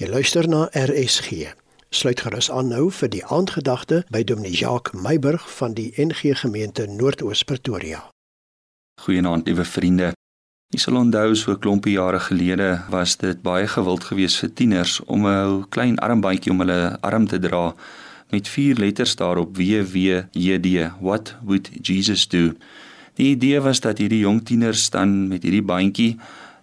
Jy luister na RSG. Sluit gerus aan nou vir die aandgedagte by Dominee Jacques Meiburg van die NG Gemeente Noordoos Pretoria. Goeienaand, liewe vriende. Jy sal onthou so 'n klompie jare gelede was dit baie gewild geweest vir tieners om 'n klein armbandjie om hulle arm te dra met vier letters daarop WWJD. What would Jesus do? Die idee was dat hierdie jong tieners dan met hierdie bandjie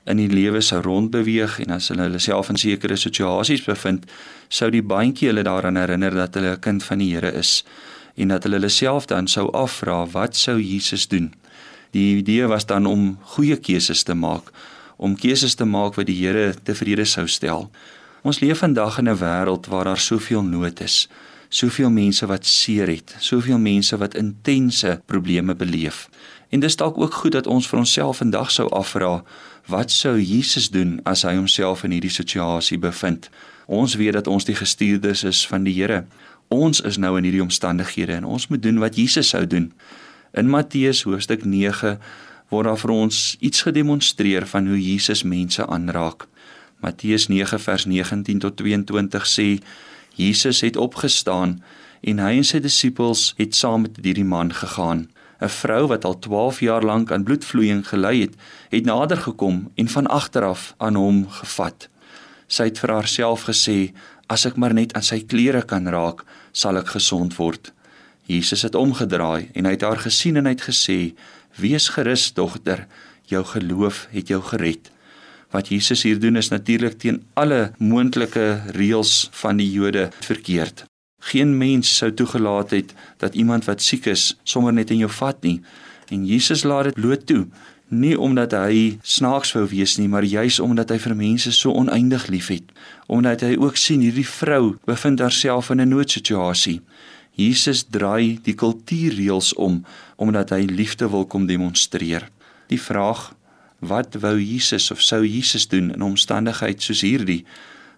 in die lewe sou rondbeweeg en as hulle hulle self in sekere situasies bevind, sou die bandjie hulle daaraan herinner dat hulle 'n kind van die Here is en dat hulle hulle self dan sou afvra wat sou Jesus doen. Die idee was dan om goeie keuses te maak, om keuses te maak wat die Here tevrede sou stel. Ons leef vandag in 'n wêreld waar daar soveel nood is, soveel mense wat seer het, soveel mense wat intense probleme beleef. En dis dalk ook goed dat ons vir onsself vandag sou afvra, wat sou Jesus doen as hy homself in hierdie situasie bevind? Ons weet dat ons die gestuurdes is van die Here. Ons is nou in hierdie omstandighede en ons moet doen wat Jesus sou doen. In Matteus hoofstuk 9 word daar vir ons iets gedemonstreer van hoe Jesus mense aanraak. Matteus 9 vers 19 tot 22 sê Jesus het opgestaan en hy en sy disippels het saam met hierdie man gegaan. 'n vrou wat al 12 jaar lank aan bloedvloeiing gely het, het nader gekom en van agteraf aan hom gevat. Sy het vir haarself gesê: "As ek maar net aan sy klere kan raak, sal ek gesond word." Jesus het omgedraai en hy het haar gesien en hy het gesê: "Wees gerus, dogter, jou geloof het jou gered." Wat Jesus hier doen is natuurlik teen alle moontlike reëls van die Jode verkeerd. Geen mens sou toegelaat het dat iemand wat siek is sommer net in jou vat nie. En Jesus laat dit bloot toe, nie omdat hy snaaks wou wees nie, maar juis omdat hy vir mense so oneindig liefhet. Omdat hy ook sien hierdie vrou bevind haarself in 'n noodsituasie. Jesus draai die kultuurreëls om omdat hy liefde wil kom demonstreer. Die vraag wat wou Jesus of sou Jesus doen in omstandighede soos hierdie?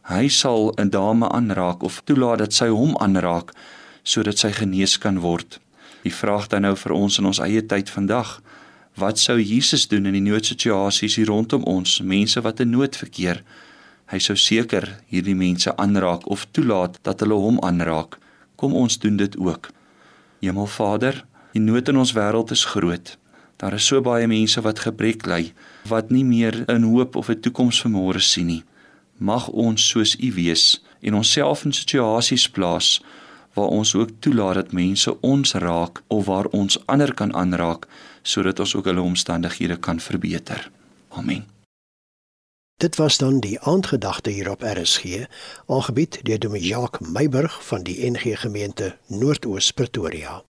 hy sal 'n dame aanraak of toelaat dat sy hom aanraak sodat sy genees kan word. Die vraag dan nou vir ons in ons eie tyd vandag, wat sou Jesus doen in die noodsituasies hier rondom ons, mense wat in nood verkeer? Hy sou seker hierdie mense aanraak of toelaat dat hulle hom aanraak. Kom ons doen dit ook. Hemelvader, die nood in ons wêreld is groot. Daar is so baie mense wat gebrek ly, wat nie meer 'n hoop of 'n toekoms vir môre sien nie mag ons soos U wees en onsself in situasies plaas waar ons ook toelaat dat mense ons raak of waar ons ander kan aanraak sodat ons ook hulle omstandighede kan verbeter. Amen. Dit was dan die aandgedagte hier op RSG, aangebied deur Dominee Jacques Meiburg van die NG Gemeente Noordoos Pretoria.